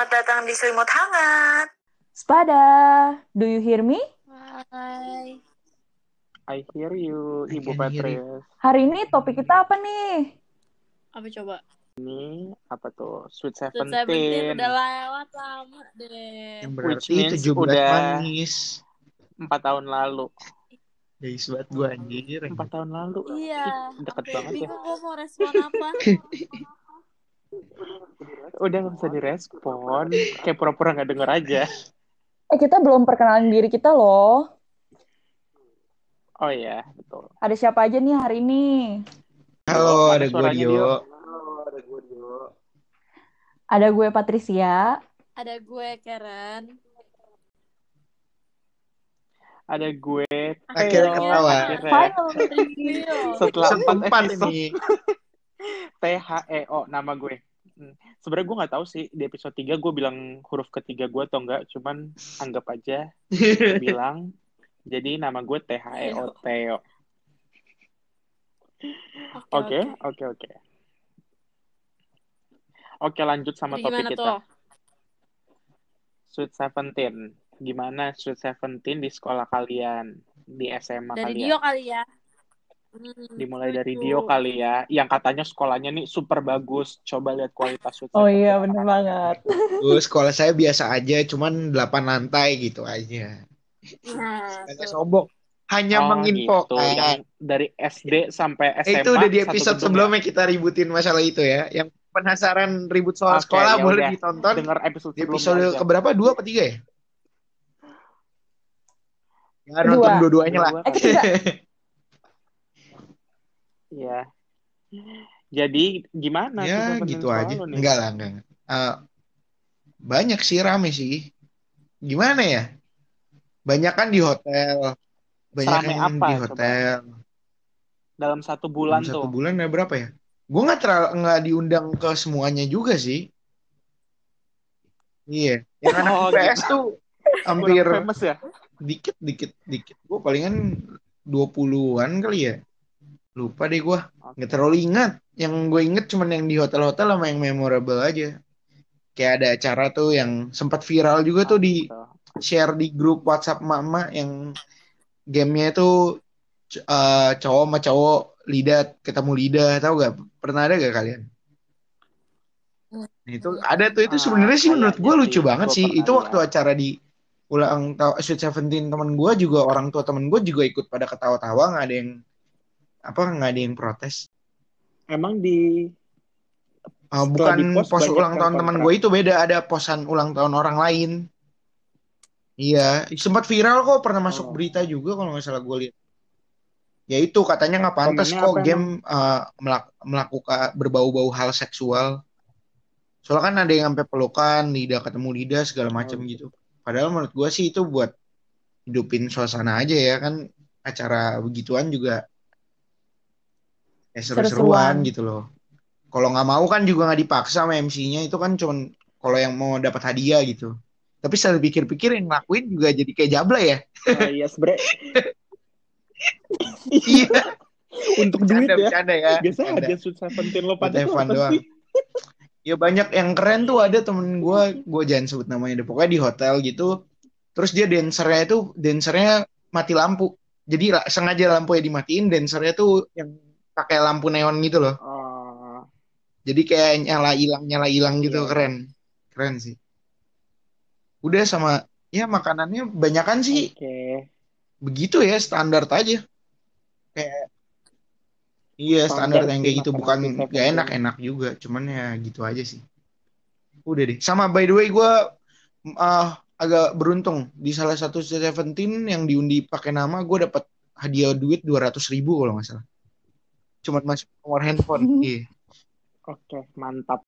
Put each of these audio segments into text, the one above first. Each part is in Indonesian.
Selamat datang di Selimut Hangat. Spada, do you hear me? Hai. I hear you, I Ibu you. Patrice. Hari ini topik kita apa nih? Apa coba? Ini apa tuh? Sweet Sweet Seventeen Seventeen. udah lewat lama deh. Yang Which berarti means 17 udah- manis. Empat tahun lalu. Guys, banget gue anjir. Empat tahun lalu. Iya. Deket banget ya. bingung gue mau respon apa. Udah nggak bisa direspon. Kayak pura-pura nggak denger aja. Eh, kita belum perkenalan diri kita loh. Oh iya, betul. Ada siapa aja nih hari ini? Halo, ada gue suaranya, Dio. Dio? Ada gue Patricia. Ada gue Karen. Ada gue. Akhirnya Theo. ketawa. Akhirnya. Finally. Setelah empat Empat episode. T H E O nama gue. Hmm. Sebenarnya gue nggak tahu sih di episode 3 gue bilang huruf ketiga gue atau enggak, cuman anggap aja bilang. Jadi nama gue T H E O Theo. Oke, oke, oke. Oke, lanjut sama Jadi topik gimana kita. tuh? Sweet Seventeen. Gimana Sweet Seventeen di sekolah kalian, di SMA Dari kalian? Dio kali ya. Hmm, Dimulai dari itu. Dio kali ya, yang katanya sekolahnya nih super bagus. Coba lihat kualitas Oh iya, bener banget. Gue sekolah saya biasa aja, cuman 8 lantai gitu aja. Nah, Hanya sombong. Hanya Oh, menginfokan. gitu. Yang dari SD sampai Eh, SMA. itu udah di episode sebelumnya kita ributin masalah itu ya. Yang penasaran ribut soal Oke, sekolah ya boleh udah. ditonton ya. Dengar episode di episode keberapa? Dua apa tiga ya? Ada Kedua. nonton dua-duanya lah. Kedua Eh. Iya. Jadi gimana ya gitu aja. nih? Enggak lah, enggak. Eh, banyak sih rame sih. Gimana ya? Banyak kan di hotel. Banyak yang apa, di coba? hotel. Dalam satu bulan Dalam satu tuh. bulan ada berapa ya? Gue nggak terlalu nggak diundang ke semuanya juga sih. Iya. Yang anak Oh, IPS tuh hampir Kurang famous ya? dikit dikit dikit. Gue palingan 20-an kali ya. Lupa deh gue. Nggak terlalu ingat. Yang gue inget cuman yang di hotel-hotel sama yang memorable aja. Kayak ada acara tuh yang sempat viral juga tuh di Gitu. share di grup WhatsApp mama yang gamenya itu c- eh, cowok sama cowok lidah ketemu lidah tahu gak pernah ada gak kalian. Nah, itu ada tuh itu Ah, sebenarnya sih menurut gue lucu banget sih itu waktu acara di ulang tahun Sweet Seventeen temen gue juga orang tua temen gue juga ikut pada ketawa-tawa nggak ada yang apa nggak ada yang protes? Emang di Setelah bukan di-post pos ulang tahun teman gue itu beda. Ada posan ulang tahun orang lain. Iya sempat viral kok pernah masuk Oh. berita juga kalau nggak salah gue lihat. Ya itu katanya nggak pantas Komennya kok game uh, melak- melakukan berbau-bau hal seksual. Soalnya kan ada yang sampai pelukan lidah ketemu lidah segala macam Oh, gitu. Padahal menurut gue sih itu buat hidupin suasana aja ya kan acara begituan juga ya seru-seruan gitu loh. Kalau nggak mau kan juga nggak dipaksa sama MC-nya itu kan cuman kalau yang mau dapat hadiah gitu. Tapi setelah pikir-pikir yang ngelakuin juga jadi kayak jabla ya. Oh iya sebenernya iya. Untuk duit bercanda ya. bercanda ya. Biasa aja Sweet Seventeen lo pada doang. ya banyak yang keren tuh. Ada temen gue gue jangan sebut namanya deh. Pokoknya di hotel gitu. Terus dia dancernya itu dancernya mati lampu. Jadi sengaja lampunya dimatiin dancernya tuh yang pakai lampu neon gitu loh. Oh, jadi kayak nyala hilang nyala hilang gitu Iya. keren. Keren sih. Udah sama ya makanannya banyakan sih. Oke. begitu ya standar aja. Kayak iya standar, Standar yang kayak gitu. Bukan gak enak enak juga. Cuman ya gitu aja sih. Udah deh. Sama by the way gue agak beruntung. Di salah satu Seventeen yang diundi pakai nama gue dapat hadiah duit dua ratus ribu kalau nggak salah cuman masuk nomor handphone iya Oke, mantap.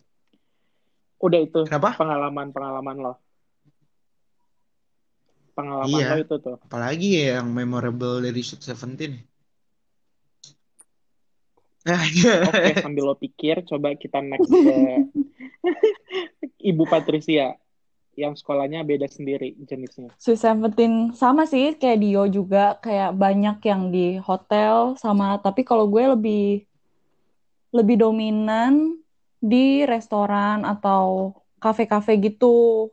Udah itu kenapa pengalaman-pengalaman lo. Pengalaman Iya. lo itu tuh. apalagi ya yang memorable dari Sweet Seventeen. Oke, sambil lo pikir, coba kita next ke Ibu Patricia. Yang sekolahnya beda sendiri jenisnya. Sweet Seventeen sama sih kayak Dio juga kayak banyak yang di hotel sama tapi kalau gue lebih lebih dominan di restoran atau kafe-kafe gitu.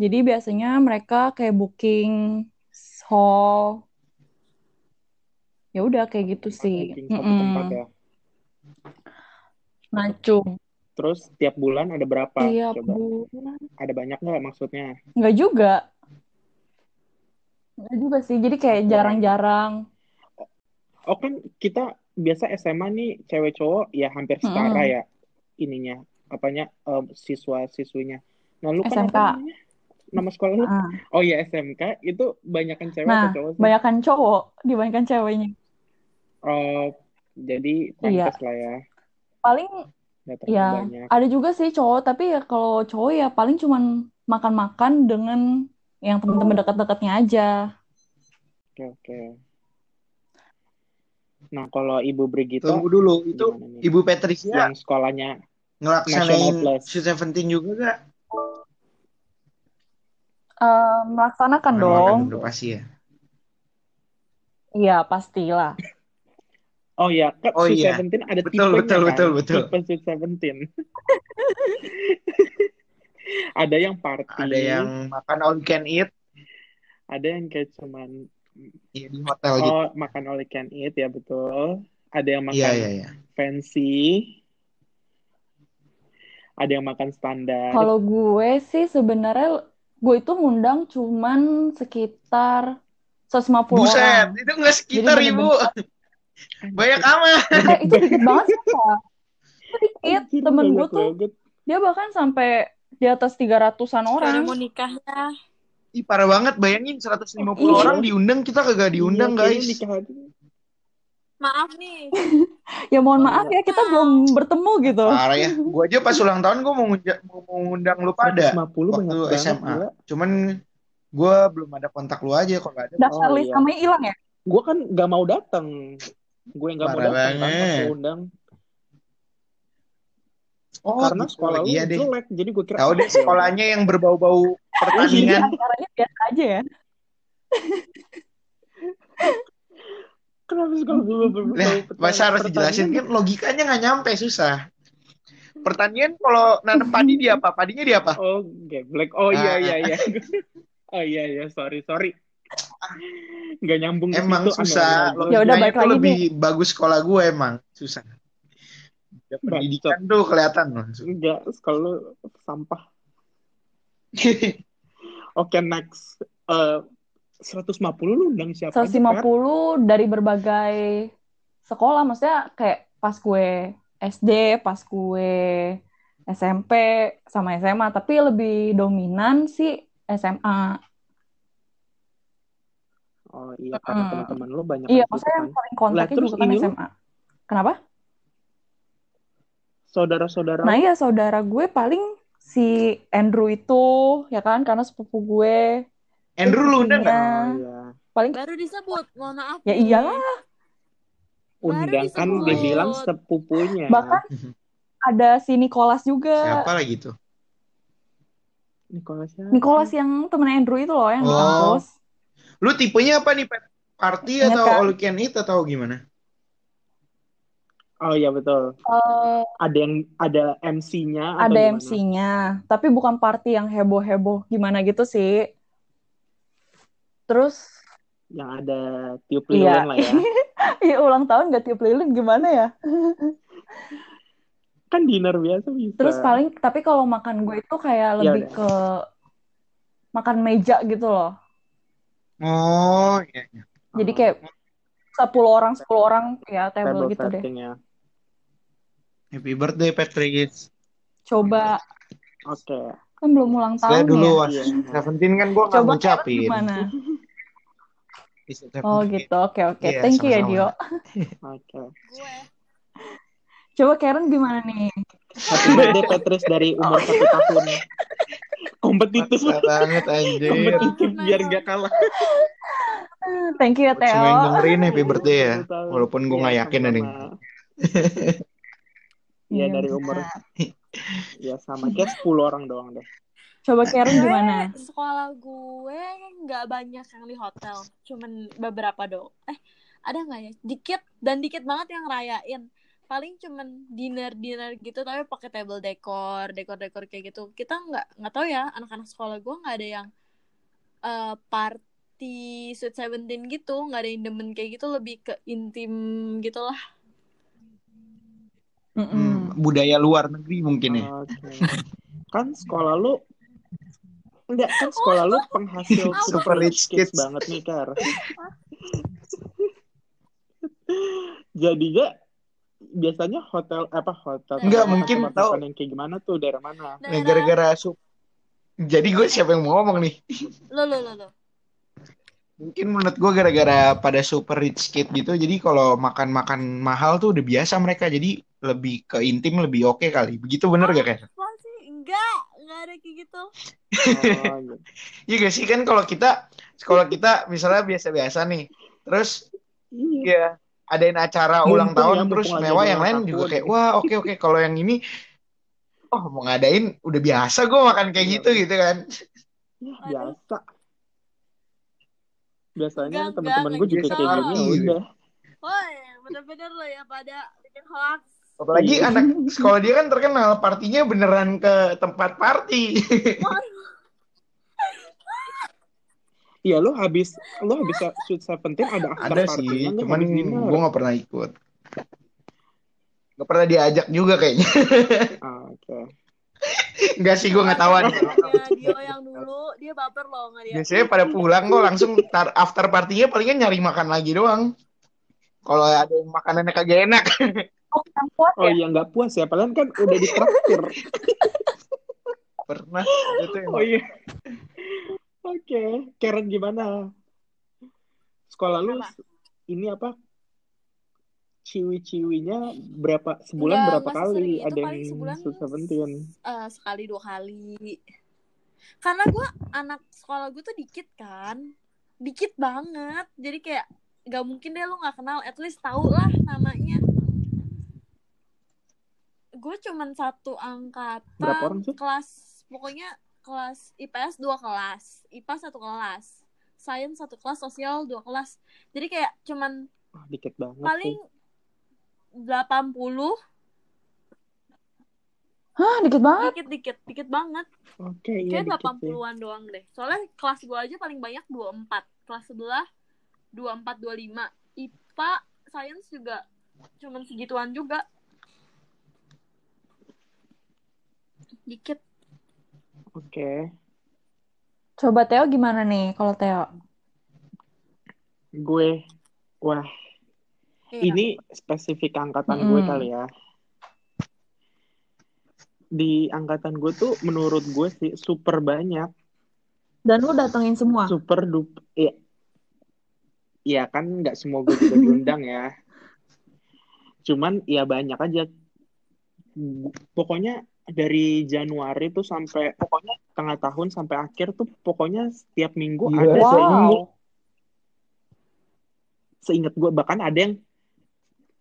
Jadi biasanya mereka kayak booking hall. Ya udah kayak gitu sih. Booking tempat ya. Ngacung. Terus tiap bulan ada berapa? Tiap Coba. bulan. Ada banyak nggak maksudnya? Enggak juga. Enggak juga sih. Jadi kayak jarang-jarang. Oh kan kita biasa SMA nih cewek cowok ya hampir setara Mm-mm. ya ininya apanya em, siswa siswinya. Nah lu kan SMK. apa namanya? Nama sekolah lu? Ah. Oh iya SMK itu banyakan cewek Nah, atau cowok sih? banyakan cowok dibandingkan ceweknya. Oh jadi Iya. pantas lah ya. Paling Nggak ya banyak. ada juga sih cowok, tapi ya kalau cowok ya paling cuman makan-makan dengan yang teman-teman dekat-dekatnya aja. Oke oke. Nah kalau Ibu Brigito Tunggu dulu, itu? Ibu Patricia Yang sekolahnya ngelaksanain. Sweet Seventeen juga gak? Eh, melaksanakan dong. udah pasti ya. Iya, pastilah. Oh ya, kan Oh Sweet iya. Seventeen ada Betul, tipenya betul, kan? betul, betul. Tipe Sweet Seventeen. ada yang party, Ada yang makan all you can eat ada yang kayak cuman ya, di hotel gitu. oh makan all you can eat ya betul. Ada yang makan Iya, iya, iya. fancy. Ada yang makan standar. Kalau gue sih sebenarnya gue itu ngundang cuman sekitar 150 Buset, orang. itu nggak sekitar Jadi ibu. Banyak amat. Eh, itu dikit banget sih, Kak. Itu dikit. Anjir, Temen gue tuh banget. dia bahkan sampai di atas 300-an Baru orang. mau nikah ya. Ih, parah banget. Bayangin 150 Iya. orang diundang, kita kagak diundang, Iya, kayaknya guys. Maaf nih. Ya mohon Oh, maaf ya, kita belum bertemu gitu. Parah ya. Gua aja pas ulang tahun gua mau ngundang, mau ngundang lu pada 150 banyak waktu banget, SMA. gila. Cuman gua belum ada kontak lu aja kalau ada. Daftar Oh, list iya. namanya hilang ya? Gue kan gak mau datang. Gue gak mau datang kan lu undang. Oh, Karena gitu. sekolah lu iya deh. jelek. Jadi gue kira. Tahu deh ah, sekolahnya yang berbau-bau Jadi pertandingan. acaranya biasa aja ya. Kenapa sekolah gue berbau Nah, masa harus dijelasin kan logikanya nggak nyampe susah. Pertanian kalau nanam padi dia apa? Padinya dia apa? Oh, black. Oh iya Ah. iya iya. oh iya iya, sorry sorry. Gak nyambung Emang situ, susah. Ya udah, balik tuh lagi lebih bagus sekolah gue emang susah. Ya, Bacot. pendidikan tuh kelihatan langsung. Enggak, sekolah lu sampah. Oke, next. Eh 150 lu undang siapa aja, Fer? 150 dari berbagai sekolah, maksudnya kayak pas gue SD, pas gue SMP sama SMA, tapi lebih dominan sih SMA. Oh iya, karena Hmm. teman-teman lu banyak Iya, kan maksudnya yang kan. paling kontaknya Lah, terus juga kan lu? SMA. Kenapa? Saudara-saudara Nah iya, saudara gue paling si Andrew itu, ya kan, karena sepupu gue. Andrew lu undang nggak? Iya. Oh iya. Paling, Baru disebut. Mohon maaf. ya iyalah, Undang kan disebut. dibilang sepupunya. bahkan ada si Nicholas juga. Siapa lagi tuh? Nicholas siapa? Nicholas yang temen Andrew itu loh, yang di Oh. kampus. Lu tipenya apa nih, Pet? Party Ingat atau kan? all can eat atau gimana? Oh iya betul. Eh, Ada yang ada MC-nya atau ada? MC-nya, tapi bukan party yang heboh-heboh gimana gitu sih. Terus, Yang ada tiup Iya. lilin lah ya. ya ulang tahun gak tiup lilin gimana ya? Kan dinner biasa bisa. Terus paling, tapi kalau makan gue itu kayak Ya lebih udah. ke makan meja gitu loh. Oh, iya. iya. Jadi kayak 10 orang, 10 orang ya table, table gitu deh. ya. Happy birthday, Patrick. Coba, Oke. kan belum ulang Saya tahun dulu ya. was Iya. Seventeen kan gue nggak Coba Karen ngucapin. gimana? Oh gitu, oke oke. Iya, Thank you ya. Dio. Oke. Gue. Coba Karen gimana nih? Happy birthday Petrus dari umur satu tahun. Kompetitif. Banget anjir. Kompetitif biar gak kalah. Thank you ya Buat semua yang Theo. dengerin happy birthday ya. Tahun. Walaupun gue Iya, nggak yakin ada yang sama-sama. Iya Iya, dari umur ya sama kayak 10 orang doang deh. Coba Karen gimana? Sekolah gue nggak banyak yang di hotel. Cuman beberapa do. Eh, ada nggak ya? Dikit dan dikit banget yang ngerayain. Paling cuman dinner dinner gitu tapi pakai table decor dekor dekor kayak gitu kita nggak nggak tahu ya anak-anak sekolah gue nggak ada yang eh, party sweet seventeen gitu nggak ada yang demen kayak gitu lebih ke intim gitu lah Mm-mm. Hmm, budaya luar negeri mungkin ya. Oke. Kan sekolah lu enggak kan sekolah lu penghasil Super rich kids. banget nih, Kar. Jadinya biasanya hotel apa hotel Enggak, mungkin tahu. yang kayak gimana tuh daerah mana? Nah, gara-gara sup. Jadi gue siapa yang mau ngomong nih? lo lo lo lo Mungkin menurut gue gara-gara pada super rich kid gitu, jadi kalau makan-makan mahal tuh udah biasa mereka, jadi lebih ke intim lebih oke kali. Begitu bener gak kayak? Enggak enggak ada kayak gitu Oh, gitu. Iya gak sih kan kalau kita sekolah kita misalnya biasa-biasa nih, terus Iya. Adain acara ulang Mumpung tahun ya, terus mewah yang lain ulang juga kayak wah oke oke kalau yang ini oh mau ngadain udah biasa gue makan kayak Iya. gitu gitu kan. Biasa. Biasanya teman-teman gue juga kayak gitu. gini ya udah. woi bener-bener lo ya pada bikin hoax Apalagi Iya. anak sekolah dia kan terkenal partinya beneran ke tempat party. Iya lo habis lo habis shoot seventeen ada after Ada sih, cuman gue nggak pernah ikut. Gak pernah diajak juga kayaknya. Ah, Oke. Enggak sih gue nggak tahu Dio yang dulu dia baper loh nggak dia Biasanya pada pulang kok langsung tar- after partinya palingan nyari makan lagi doang. Kalau ada yang makanannya kagak enak. Oh, yang kuat Oh ya? iya nggak puas ya, padahal kan udah ditraktir. Pernah. Itu yang Oh iya. Oke, Karen gimana? Sekolah lu Apa? ini apa? Ciwi-ciwinya berapa sebulan berapa kali ada yang sebulan seventeen? Eh, sekali dua kali karena gue anak sekolah gue tuh dikit kan dikit banget jadi kayak gak mungkin deh lu nggak kenal at least tau lah namanya gue cuman satu angkatan kelas pokoknya kelas IPS dua kelas IPA satu kelas Sains satu kelas sosial dua kelas jadi kayak cuman dikit banget paling sih. 80 Hah, dikit banget. dikit dikit dikit banget Oke, iya Kayak dikit sih. 80-an doang deh. Soalnya kelas gue aja paling banyak 24. Kelas sebelah 24 25. IPA sains juga cuman segituan juga. Dikit. Oke. Coba Theo gimana nih kalau Theo? Gue wah, Iya. ini spesifik angkatan gue Mm-mm. kali ya. Di angkatan gue tuh menurut gue sih super banyak Dan lu datengin semua? super dup ya ya kan nggak semua gue juga diundang ya cuman ya banyak aja pokoknya dari Januari tuh sampai pokoknya tengah tahun sampai akhir tuh pokoknya setiap minggu Gila. ada Wow. seingat seingat gue bahkan ada yang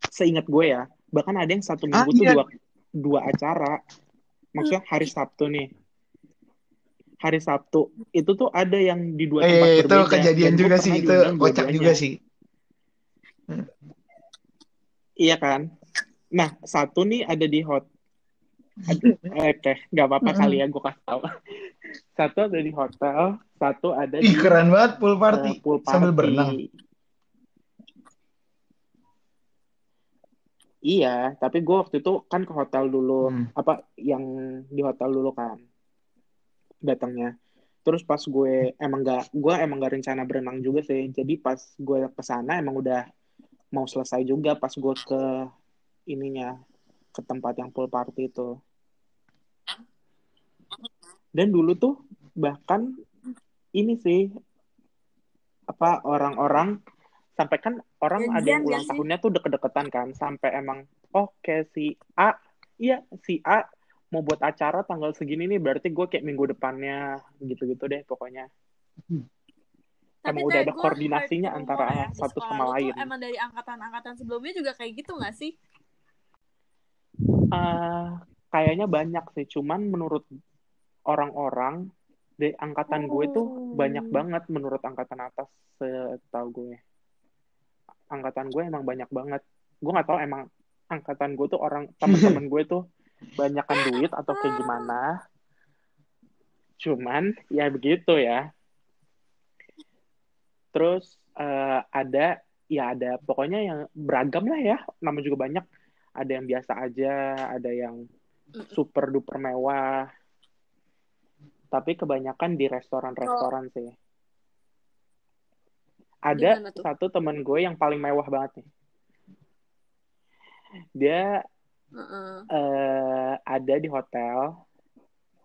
seingat gue ya bahkan ada yang satu minggu tuh iya. dua dua acara maksudnya hari Sabtu nih hari Sabtu itu tuh ada yang di dua tempat Eh, itu berbeda kejadian Dan gue juga sih, itu kocak juga sih. Iya kan? Nah, satu nih ada di hot. Oke, nggak apa-apa Mm-mm. kali ya gue kasih tahu. Satu ada di hotel, satu ada Ih, di keren banget pool eh, party. pool party. Sambil berenang. Iya, tapi gue waktu itu kan ke hotel dulu, Hmm. apa yang di hotel dulu kan datangnya. Terus pas gue emang gak, gue emang gak rencana berenang juga sih. Jadi pas gue ke sana emang udah mau selesai juga pas gue ke ininya ke tempat yang pool party itu. Dan dulu tuh bahkan ini sih apa orang-orang sampai kan orang ada yang ulang sih? tahunnya tuh deket-deketan kan sampai emang oke si A iya si A mau buat acara tanggal segini nih berarti gue kayak minggu depannya gitu-gitu deh pokoknya Emang udah ada gua koordinasinya antara ya, satu sama lain. Emang dari angkatan-angkatan sebelumnya juga kayak gitu gak sih? Eh, kayaknya banyak sih cuman menurut orang-orang di angkatan gue tuh Oh. banyak banget menurut angkatan atas setahu gue angkatan gue emang banyak banget gue nggak tahu emang angkatan gue tuh orang teman-teman gue tuh banyakan duit atau kayak gimana. Cuman ya begitu ya. Terus eh, ada ya ada pokoknya yang beragam lah ya. Nama juga banyak. Ada yang biasa aja, ada yang super duper mewah. Tapi kebanyakan di restoran-restoran sih. Ada satu temen gue yang paling mewah banget nih. Dia Heeh. eh, ada di hotel,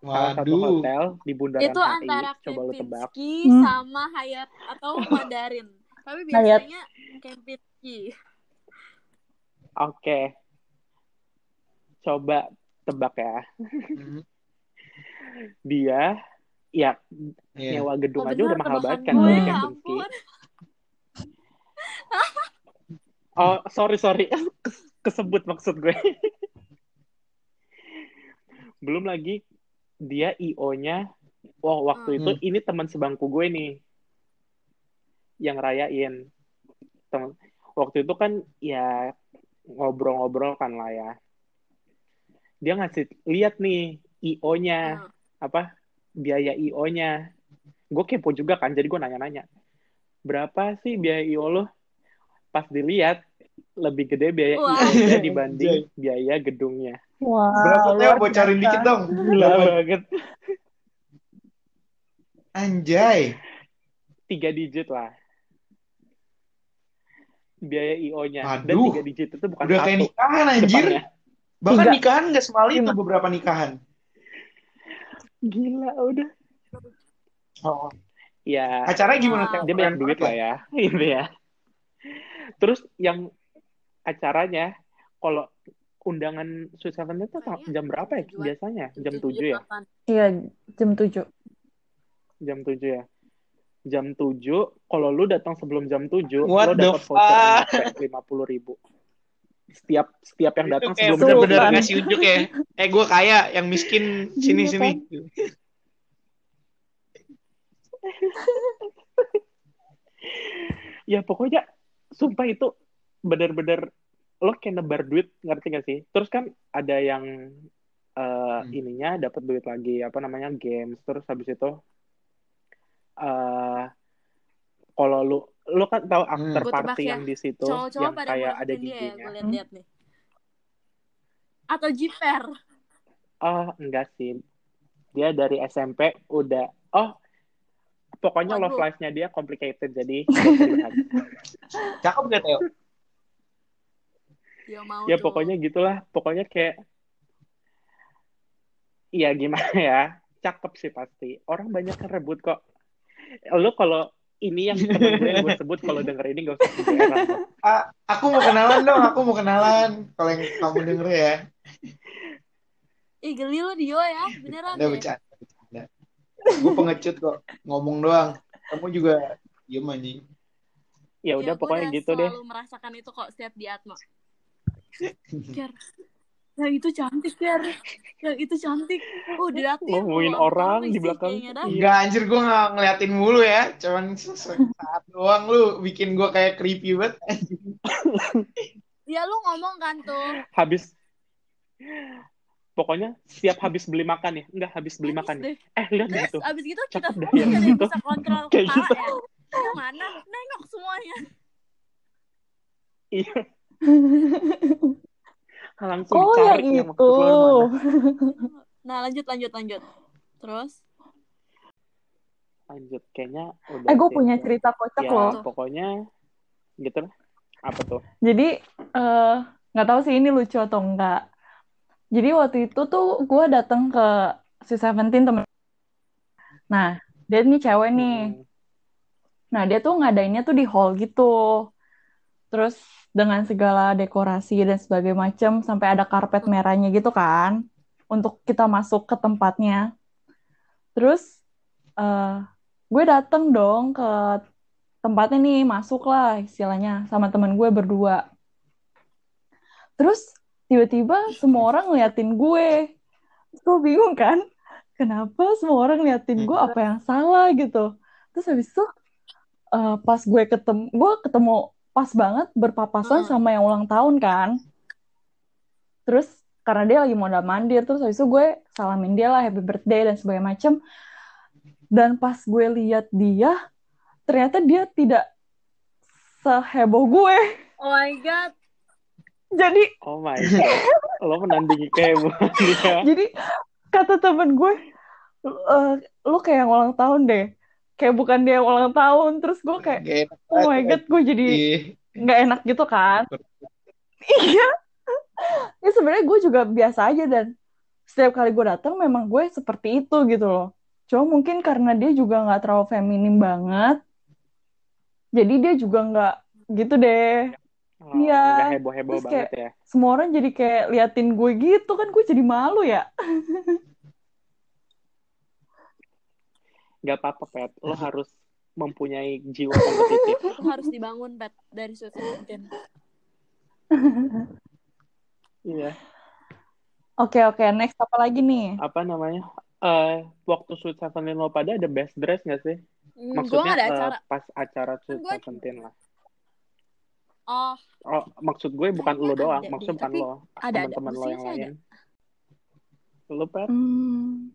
salah satu Waduh. hotel di Bundaran Itu HI. antara Coba lu tebak. Hmm. sama Hyatt atau Mandarin. Tapi biasanya Kempinski. Oke. Coba tebak ya. Dia ya iya. nyewa gedung Oh, aja udah mahal banget kan gue, dari ya. Oh, sorry sorry. Kes- Kesebut maksud gue. Belum lagi dia IO-nya. Wah, waktu Hmm. itu ini teman sebangku gue nih. Yang rayain. Temen- waktu itu kan ya ngobrol-ngobrol kan lah ya. Dia ngasih lihat nih IO-nya, Hmm. Apa biaya IO-nya. Gue kepo juga kan, jadi gue nanya-nanya. Berapa sih biaya IO lo? Pas dilihat lebih gede biaya Wah. IO-nya dibanding biaya gedungnya. Wah, Berapa Bocorin dikit dong. Gila banget. Anjay. Tiga digit lah. Biaya IO-nya. Dan Aduh. tiga digit itu bukan Udah satu. kayak nikahan anjir. depannya. Bahkan Tiga. nikahan nggak semali itu beberapa nikahan. Gila udah. Oh. Ya, Acaranya gimana Wow. Dia banyak duit lah ya. Gitu ya. Terus yang acaranya, kalau undangan Sweet Seventeen itu Kayaknya jam berapa ya biasanya? Jam 7 ya? Iya, jam 7. Jam 7 ya? Jam 7, kalau lu datang sebelum jam 7, What lu dapat voucher lima puluh ribu. Setiap setiap yang datang sebelum bener-bener 7. ngasih unjuk ya. Eh gue kaya, yang miskin sini Iya, sini. Ya pokoknya, sumpah itu bener-bener lo kayak nebar duit, ngerti gak sih? Terus kan ada yang eh, Hmm. ininya dapat duit lagi, apa namanya, games. Terus habis itu, eh kalau lu, lu kan tahu after Gua tebak party ya, yang di situ, yang pada kayak ada ya, DJ-nya. liat-liat nih. Atau jiper. Oh, enggak sih. Dia dari SMP udah, oh, pokoknya love Waduh. life-nya dia complicated, jadi. Cakep gak Teo? Dia mau ya pokoknya gitulah. Pokoknya kayak, ya gimana ya, cakep sih pasti. Orang banyak yang rebut kok. Lu kalau ini yang temen gue yang gue sebut kalau denger ini gak usah. Ah, aku mau kenalan dong, aku mau kenalan. Kalau yang kamu denger ya. Ih geli lo Dio ya, beneran Udah deh. bercanda, bercanda. Gue pengecut kok, ngomong doang. Kamu juga diem anjing. Ya Ya, udah gue pokoknya gitu deh. selalu merasakan itu kok setiap di Atma. Yang itu cantik Ger, yang itu cantik. Oh udah datang. Ngomongin orang di belakang. Dah. Enggak anjir gue gak ngeliatin mulu ya. Cuman saat doang lu bikin gue kayak creepy banget. Ya lu ngomong kan tuh. Habis, pokoknya siap habis beli makan ya. Enggak, habis beli Nangis makan ya. deh. Eh, lihat Terus itu. abis gitu kita Cakep semua yang gitu. bisa kontrol Kayak kepala gitu. ya. Yang mana? Nengok semuanya. Iya, langsung Oh, cari yang yang maksud itu. Nah lanjut lanjut lanjut. Terus? Lanjut, kayaknya udah Eh, gue punya cerita kocak Ya, loh. pokoknya gitu lah. Apa tuh? Jadi eh, nggak tahu sih ini lucu atau enggak. Jadi waktu itu tuh gue datang ke si Seventeen temen. Nah dia nih cewek nih. Hmm. Nah dia tuh ngadainnya tuh di hall gitu. Terus dengan segala dekorasi dan sebagainya macam sampai ada karpet merahnya gitu kan untuk kita masuk ke tempatnya. Terus eh gue dateng dong ke tempatnya nih masuk lah istilahnya sama teman gue berdua. Terus tiba-tiba semua orang ngeliatin gue. Gue bingung kan, kenapa semua orang ngeliatin gue apa yang salah gitu. Terus habis itu eh, pas gue ketemu, gue ketemu pas banget berpapasan Hmm. sama yang ulang tahun kan. terus karena dia lagi mondar mandir terus habis itu gue salamin dia lah happy birthday dan sebagainya macem dan pas gue lihat dia ternyata dia tidak seheboh gue Oh my god. jadi Oh my god. Lo menandingi dia. jadi kata temen gue "Eh, lu kayak yang ulang tahun deh kayak bukan dia yang ulang tahun terus gue kayak enak oh my god gue jadi Ih, nggak enak gitu kan? Iya. Ya sebenarnya gue juga biasa aja dan setiap kali gue datang memang gue seperti itu gitu loh. Cuma mungkin karena dia juga nggak terlalu feminim banget. Jadi dia juga nggak gitu deh. Oh, Iya. nggak heboh-heboh Terus banget kayak- ya. semua orang jadi kayak liatin gue gitu kan gue jadi malu ya Gak apa-apa, Pet. Lo harus mempunyai jiwa kompetitif. Harus dibangun Pet dari Sweet Seventeen. Iya. oke oke next apa lagi nih Apa namanya? Eh, waktu Sweet Seventeen lo pada ada best dress gak sih? Hmm, gue Maksudnya gak ada eh, acara. pas acara Sweet Gua- Seventeen lah. Oh, Oh, maksud gue bukan lo doang, deh, bukan lo, teman-teman lo yang lain. Lo Pet? Hmm,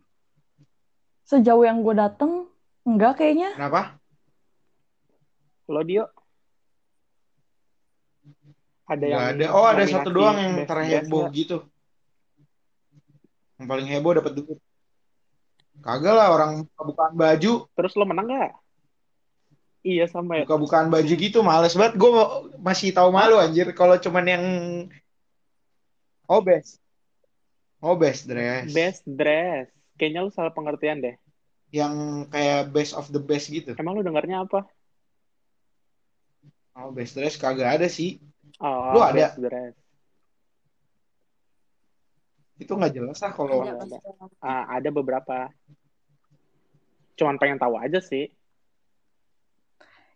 sejauh yang gue dateng enggak kayaknya Kenapa? Lo Dio? Ada yang ada. Oh, ada satu doang yang terheboh gitu. Yang paling heboh dapat duit. Kagak lah orang bukaan baju? Terus lo menang gak? Iya sama ya. buka-bukaan baju gitu males banget. Gue masih tahu malu anjir kalau cuman yang Oh, best. Oh, best dress. Best dress. Kayaknya lo salah pengertian deh. Yang kayak best of the best gitu. Emang lo dengarnya apa? Oh, best dress kagak ada sih. Oh, Lu ada? best dress. Itu nggak jelas lah kalau ada. Ah, ada beberapa. Cuman pengen tahu aja sih.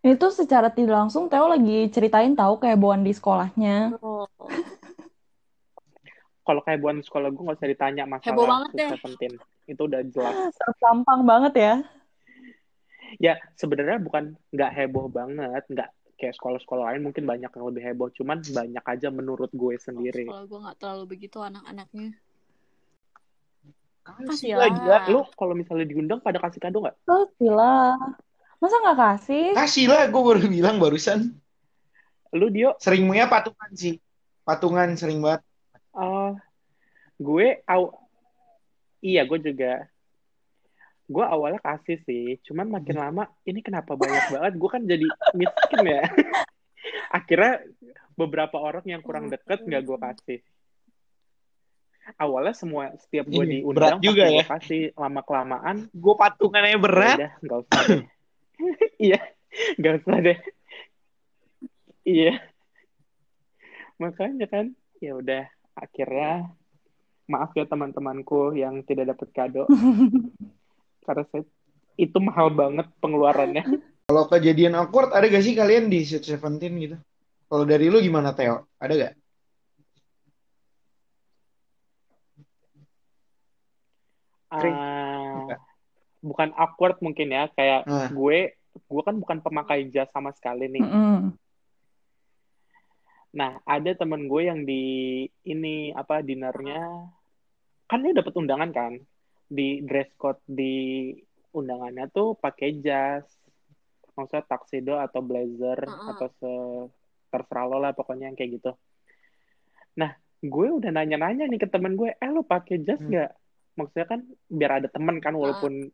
Ini tuh secara tidak langsung Theo lagi ceritain tahu kehebohan di sekolahnya. Oh. Kalau kayak buan sekolah gue nggak usah ditanya masalah Heboh banget deh. Seventeen. Itu udah jelas. Terpampang banget ya. Ya sebenarnya bukan nggak heboh banget, nggak kayak sekolah-sekolah lain mungkin banyak yang lebih heboh. Cuman banyak aja menurut gue sendiri. Kalau gue gak terlalu begitu anak-anaknya. kasih Kasih lah lah. gila. Lu kalau misalnya diundang pada kasih kado nggak? Terus gila. Masa nggak kasih? Kasih lah, gue baru bilang barusan. Lu Dio, Sering punya patungan sih. Patungan sering banget. Eh gue aw iya gue juga. Gue awalnya kasih sih cuman makin lama ini kenapa banyak banget? Gue kan jadi miskin ya. Akhirnya beberapa orang yang kurang deket nggak gue kasih. Awalnya semua setiap gue Ih, diundang berat juga pasti ya. gue kasih. Lama kelamaan Gue patungannya berat. udah nggak usah deh. Iya nggak usah deh. Iya. Makanya kan ya udah akhirnya maaf ya teman-temanku yang tidak dapat kado karena saya itu mahal banget pengeluarannya Kalau kejadian awkward ada gak sih kalian di Sweet Seventeen gitu? Kalau dari lu gimana Theo? Ada gak? Ah, bukan awkward mungkin ya kayak Nah. gue gue kan bukan pemakai jas sama sekali nih Mm-mm. Nah, ada temen gue yang di ini apa dinernya kan dia dapat undangan kan di dress code di undangannya tuh pakai jas, maksudnya tuxedo atau blazer Uh-uh. atau se terserah lo lah pokoknya yang kayak gitu. Nah, gue udah nanya-nanya nih ke temen gue, eh lo pakai jas Hmm. nggak? Maksudnya kan biar ada temen kan walaupun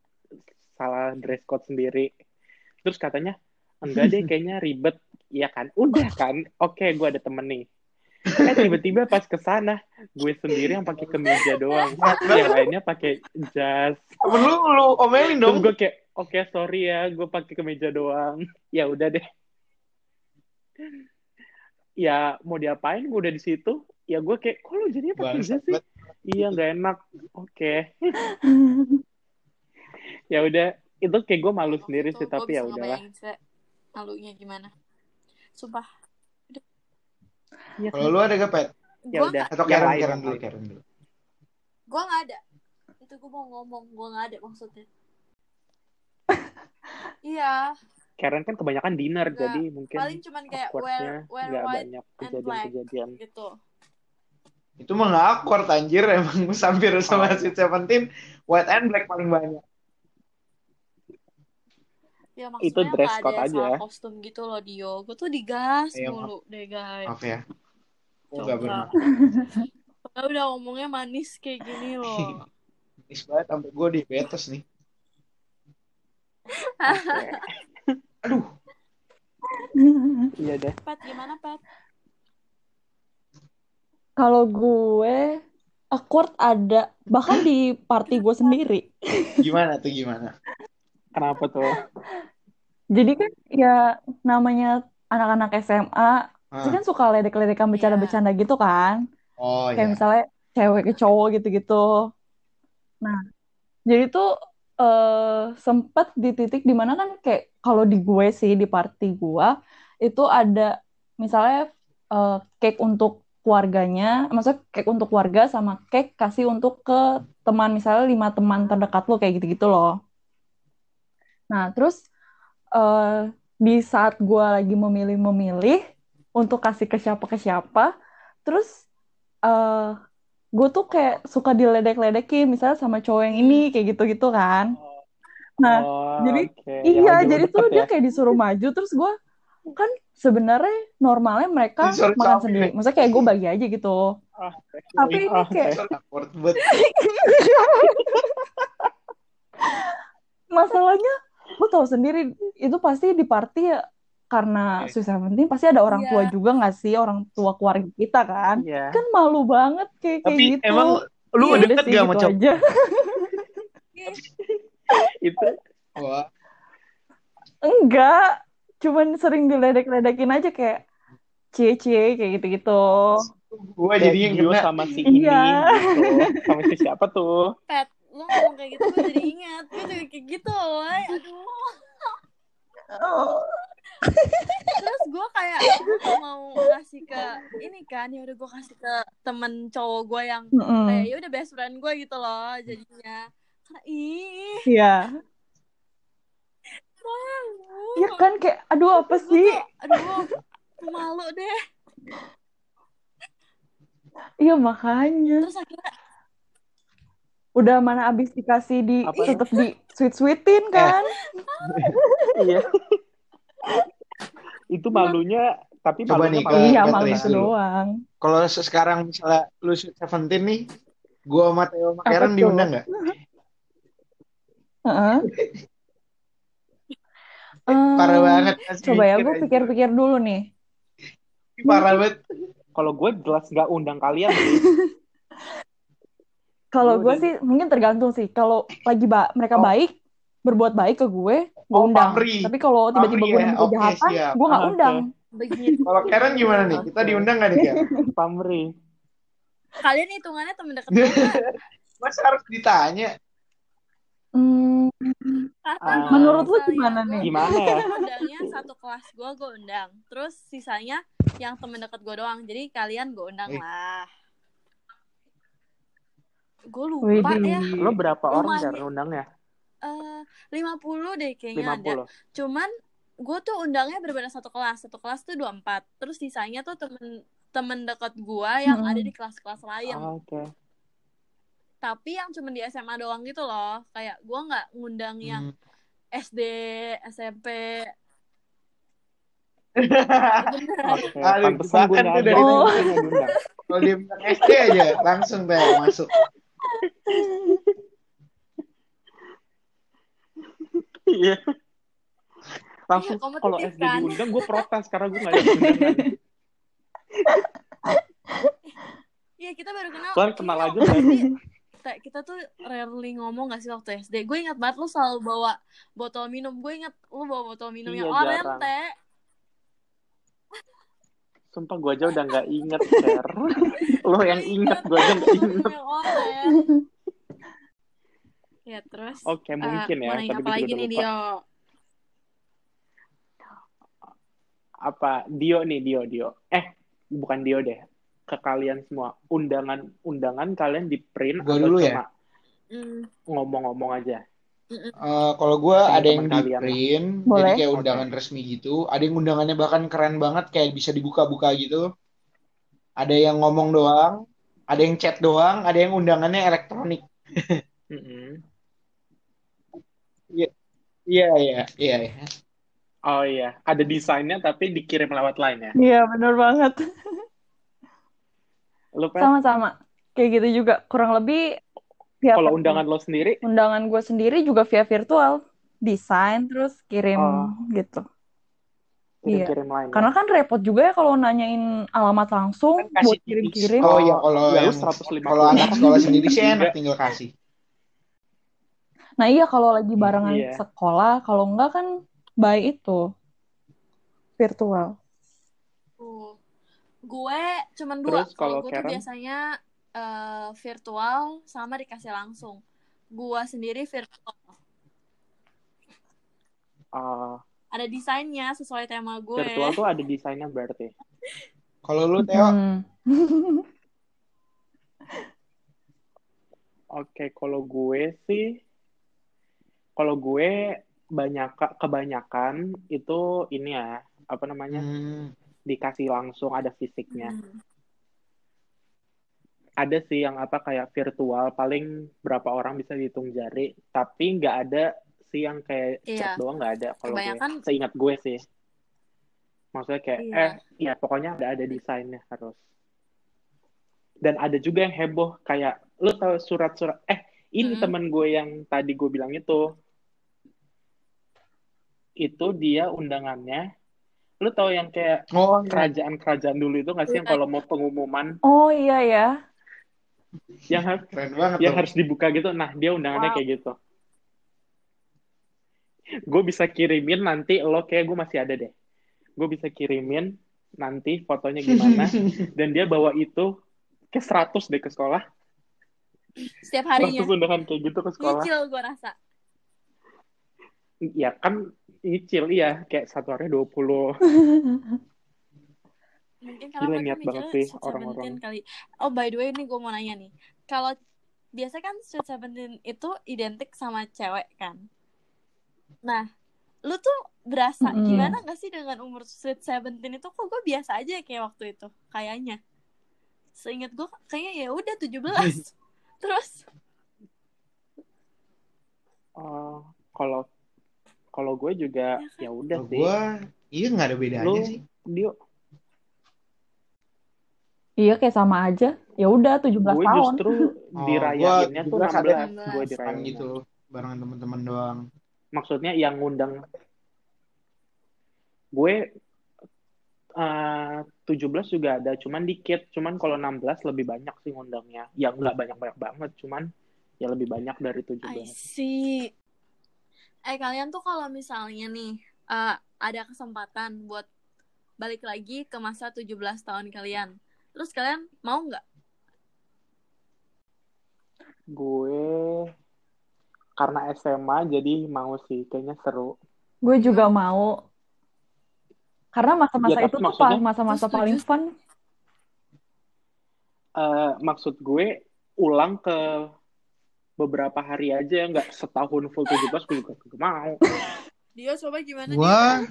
salah dress code sendiri. Terus katanya enggak deh kayaknya ribet Iya kan, udah kan, oke gue ada temen nih. Eh tiba-tiba pas ke sana, gue sendiri yang pakai kemeja doang, yang lainnya pakai jas. Temen lu, lu omelin Terus dong. gue kayak, oke sorry ya, gue pakai kemeja doang. Ya udah deh. Ya mau diapain, gue udah di situ. Ya gue kayak, kok lu jadinya pakai jas sih? Iya nggak enak. Oke. Ya udah, itu kayak gue malu sendiri sih, tapi ya udahlah. malunya gimana. Sumpah. Iya Kalau lu ada gak, Pet? Ya udah. Atau Yang Karen, Karen dulu. Karen dulu. gue nggak ada. Itu gue mau ngomong, gue nggak ada maksudnya. Iya, Karen kan kebanyakan dinner, Nggak. jadi mungkin paling cuman kayak wear wear nggak white banyak and black kejadian-kejadian. gitu. Itu mah nggak awkward anjir emang Sampir sama Oh. Sweet Seventeen white and black paling banyak. Ya Itu dress code ada aja. kostum gitu loh Dio. Gue tuh digas Iya, mulu deh guys. Maaf ya. Oh, nggak Coba. benar. Udah ngomongnya manis kayak gini loh. Manis banget sampai gue diabetes nih. Oke. Aduh, Iya deh. Pat gimana Pat? Kalau gue awkward ada bahkan di party gue sendiri. gimana tuh gimana? Kenapa tuh? Jadi kan ya namanya anak-anak SMA, pasti Ah. kan suka ledek-ledekan bercanda-bercanda gitu kan. Oh Kayak ya. misalnya cewek ke cowok gitu-gitu. Nah, jadi tuh eh sempet di titik di mana kan kayak kalau di gue sih di party gue itu ada misalnya eh, cake untuk keluarganya, maksudnya cake untuk keluarga sama cake kasih untuk ke teman misalnya lima teman terdekat lo kayak gitu-gitu loh. Nah, terus eh di saat gue lagi memilih-memilih untuk kasih ke siapa ke siapa, terus eh gue tuh kayak suka diledek-ledekin misalnya sama cowok yang ini kayak gitu-gitu kan. Nah, Oh, jadi. Yang iya, lagi jadi tuh ya. dia kayak disuruh maju terus gue kan sebenarnya normalnya mereka Disuruh makan selfie. sendiri. Maksudnya kayak gue bagi aja gitu. Ah, Tapi ini ah, kayak masalahnya gue tahu sendiri itu pasti di party ya karena Oke. Sweet Seventeen pasti ada orang tua Iya. juga nggak sih orang tua keluarga kita kan Iya. kan malu banget kayak kayak Tapi gitu emang lu Iya, udah deket sih gak sama gitu cowok? aja Itu Wah, enggak cuman sering diledek-ledekin aja kayak cie cie kayak gitu gitu gua kayak jadinya Gio kena. sama si ini Iya. gitu. Sama si siapa tuh? Pat, lu ngomong kayak gitu gue jadi ingat. Gue juga kayak gitu, woy. Aduh. Oh. Terus gue kayak gue mau ngasih ke ini kan, ya udah gue kasih ke temen cowok gue yang Mm-mm. kayak ya udah best friend gue gitu loh jadinya. Karena ih, Iya. malu. Iya kan kayak aduh apa sih? tuh, aduh, malu deh. Iya makanya. Terus akhirnya Udah mana abis dikasih di Apa? tetep di sweet sweetin kan? Iya. Itu malunya tapi Coba malunya nih, malu iya malu itu doang. Kalau se- sekarang misalnya lu Sweet Seventeen nih, gua sama Theo sama Karen diundang nggak? Heeh. Parah Em, banget. masih Coba ya, gue pikir-pikir dulu nih. Parah banget. Kalau gue jelas nggak undang kalian. Kalau Gue sih mungkin tergantung sih. Kalau lagi ba- mereka Oh. baik, berbuat baik ke gue, gue Oh, undang. pamri. Tapi kalau tiba-tiba gue ya, kejahatan, siap. gue nggak Ah, undang. begitu. Kalau Karen gimana nih? Kita diundang nggak nih, Karen? Pamri. Kalian hitungannya temen deket? Masa harus ditanya? Hmm, Ah. Menurut lu gimana nih? Gimana ya? Undangnya satu kelas gue, gue undang. Terus sisanya yang temen deket gue doang. Jadi kalian gue undang Eh. lah. Gue lupa Widih. ya. Lo berapa orang Lumayan. Jar undangnya? Eh, 50 deh kayaknya ada. 50. Cuman gue tuh undangnya berbeda satu kelas. Satu kelas tuh 24. Terus sisanya tuh temen temen deket gue yang Hmm. ada di kelas-kelas lain. Oh, Oke. Tapi yang cuman di SMA doang gitu loh. Kayak gue nggak ngundang yang Hmm. SD, SMP. Aduh, Pantesan gue tuh ada. dari Oh. SD aja, langsung deh masuk. Iya. Langsung kompetitif kalau SD kan? diundang gue protes karena gue nggak ada. Iya kita baru kenal. Soalnya kenal aja kayak kita tuh rarely ngomong gak sih waktu SD. Gue ingat banget lu selalu bawa botol minum. Gue ingat lu bawa botol minum Iya, yang jarang. oranye. Sumpah gue aja udah nggak inget, Cer. Lo yang inget, gue aja nggak inget. oranye. Ya terus. Oke, mungkin eh, ya. Mau nanya Tapi apa gue lagi nih. Dio? Apa? Dio nih, Dio, Dio. Eh, bukan Dio deh. Ke kalian semua. Undangan-undangan kalian di print Gua atau dulu cuma ya? Hmm. ngomong-ngomong aja? Eh, kalau gue ada yang di print, jadi Boleh. kayak undangan resmi gitu. Ada yang undangannya bahkan keren banget, kayak bisa dibuka-buka gitu. Ada yang ngomong doang, Ada yang chat doang, ada yang undangannya elektronik. Mm-mm. Iya, iya, iya, iya. Oh iya, ada desainnya tapi dikirim lewat line ya. Iya, bener banget. Lu Pet, Sama-sama. Kayak gitu juga. Kurang lebih via kalau undangan lo sendiri, undangan gue sendiri juga via virtual. Desain, terus kirim Oh. gitu. Iya. kirim-kirim line ya. Karena kan repot juga ya kalau nanyain alamat langsung Kan kasih buat kirim-kirim. Oh iya, kalau Ya, yang 150 kalau anak sekolah sendiri sih enak tinggal kasih. Nah iya kalau lagi barengan Iya. sekolah, kalau enggak kan by itu virtual. Tuh. Gue cuman dua. Terus Kalau kalau gue tuh biasanya eh, virtual sama dikasih langsung. Gua sendiri virtual. Ah, Ada desainnya sesuai tema gue. virtual tuh ada desainnya berarti. Kalau lu Teo, Hmm. Oke, kalau gue sih, kalau gue banyak kebanyakan itu ini ya apa namanya hmm, dikasih langsung ada fisiknya. Hmm. Ada sih yang apa kayak virtual paling berapa orang bisa dihitung jari, tapi nggak ada sih yang kayak Iya. chat doang nggak ada kalau gue. Seingat gue sih. Maksudnya kayak Iya. eh ya pokoknya ada ada desainnya harus. Dan ada juga yang heboh kayak lu tahu surat-surat eh ini Hmm. temen gue yang tadi gue bilang itu itu dia undangannya lu tahu yang kayak oh iya. kerajaan-kerajaan dulu itu nggak sih yang Iya. kalau mau pengumuman Oh iya ya. Yang har- keren banget yang tuh. harus dibuka gitu nah dia undangannya Wow. kayak gitu gue bisa kirimin nanti lo kayak gue masih ada deh gue bisa kirimin nanti fotonya gimana dan dia bawa itu ke 100 deh ke sekolah Setiap 100 harinya. undangan kayak gitu ke sekolah Nyicil gue rasa. ya kan nyicil iya kayak satu hari 20 Mungkin Gila, karena mereka niat banget sih orang-orang. Kali. Oh by the way ini gue mau nanya nih. Kalau biasa kan Sweet Seventeen itu identik sama cewek kan. Nah, lu tuh berasa Mm-mm. gimana gak sih dengan umur Sweet Seventeen itu kok gue biasa aja kayak waktu itu kayaknya. Seingat gue kayaknya ya udah 17. Terus Oh, kalau kalau gue juga Ya kan? ya udah sih gua iya nggak ada bedanya lu sih. dia Iya kayak sama aja. Ya udah 17 gue tahun. justru Oh, dirayainnya gua tuh 17 ada 16 gue 16. Dirayain gitu barengan teman-teman doang. maksudnya yang ngundang gue eh 17 juga ada cuman dikit cuman kalau 16 lebih banyak sih ngundangnya yang nggak banyak-banyak banget cuman ya lebih banyak dari I 17 see. Eh kalian tuh kalau misalnya nih eh, ada kesempatan buat balik lagi ke masa 17 tahun kalian. Terus kalian mau nggak? gue karena SMA jadi mau sih kayaknya seru Gue juga mau. Karena masa-masa Ya, itu tuh maksudnya- pas masa-masa paling fun. Eh, maksud gue ulang ke beberapa hari aja nggak setahun full 17 gue juga nggak mau Dia coba gimana Gua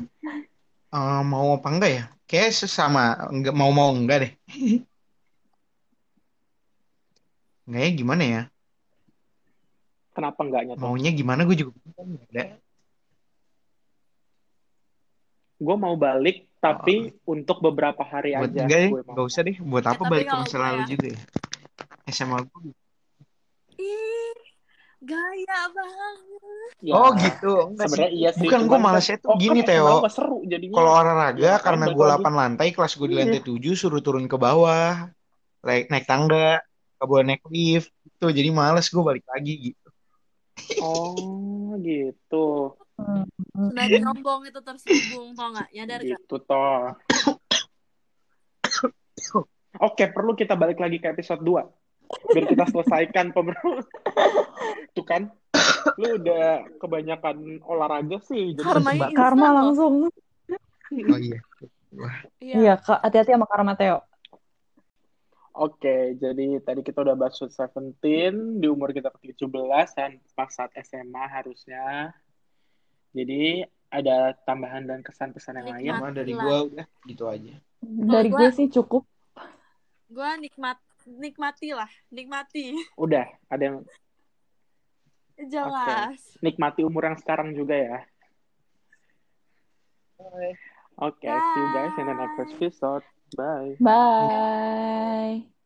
eh, mau apa enggak ya? Kayak sesama enggak mau mau enggak deh. Enggak ya gimana ya? kenapa enggaknya tuh Maunya gimana gue juga enggak ada. gue mau balik tapi untuk beberapa hari Buat aja enggak deh, gue mau enggak usah deh. Buat apa tapi balik ke masa lalu ya- juga ya? SMA gue. Ih, gaya banget. Ya, Oh gitu. Sebenarnya iya sih Bukan gue cuman malesnya kan- tuh oh, gini kan Teo. Seru jadinya Kalau olahraga Ya, karena gue lagi. 8 lantai, kelas gue di Iya. lantai 7 suruh turun ke bawah. Naik, naik tangga, gak boleh naik lift. Tuh jadi males gue balik lagi gitu. oh gitu Sudah nyombong itu tersinggung, tau nggak? Nyadar gak? gitu toh oke perlu kita balik lagi ke episode 2 biar kita selesaikan pemer tuh kan lu udah kebanyakan olahraga sih jadi Karma Karma langsung. Oh iya. Iya. Iya, Kak. Hati-hati sama karma Theo. Oke, jadi tadi kita udah bahas Sweet Seventeen di umur kita ke 17 dan pas saat SMA harusnya. Jadi ada tambahan dan kesan-pesan yang lain. Cuma dari gue udah gitu aja. Dari gua- gue sih cukup. Gue nikmat nikmati lah nikmati Udah, ada yang jelas nikmati umur yang sekarang juga ya. Oke, see you guys in the next episode. Bye. Bye.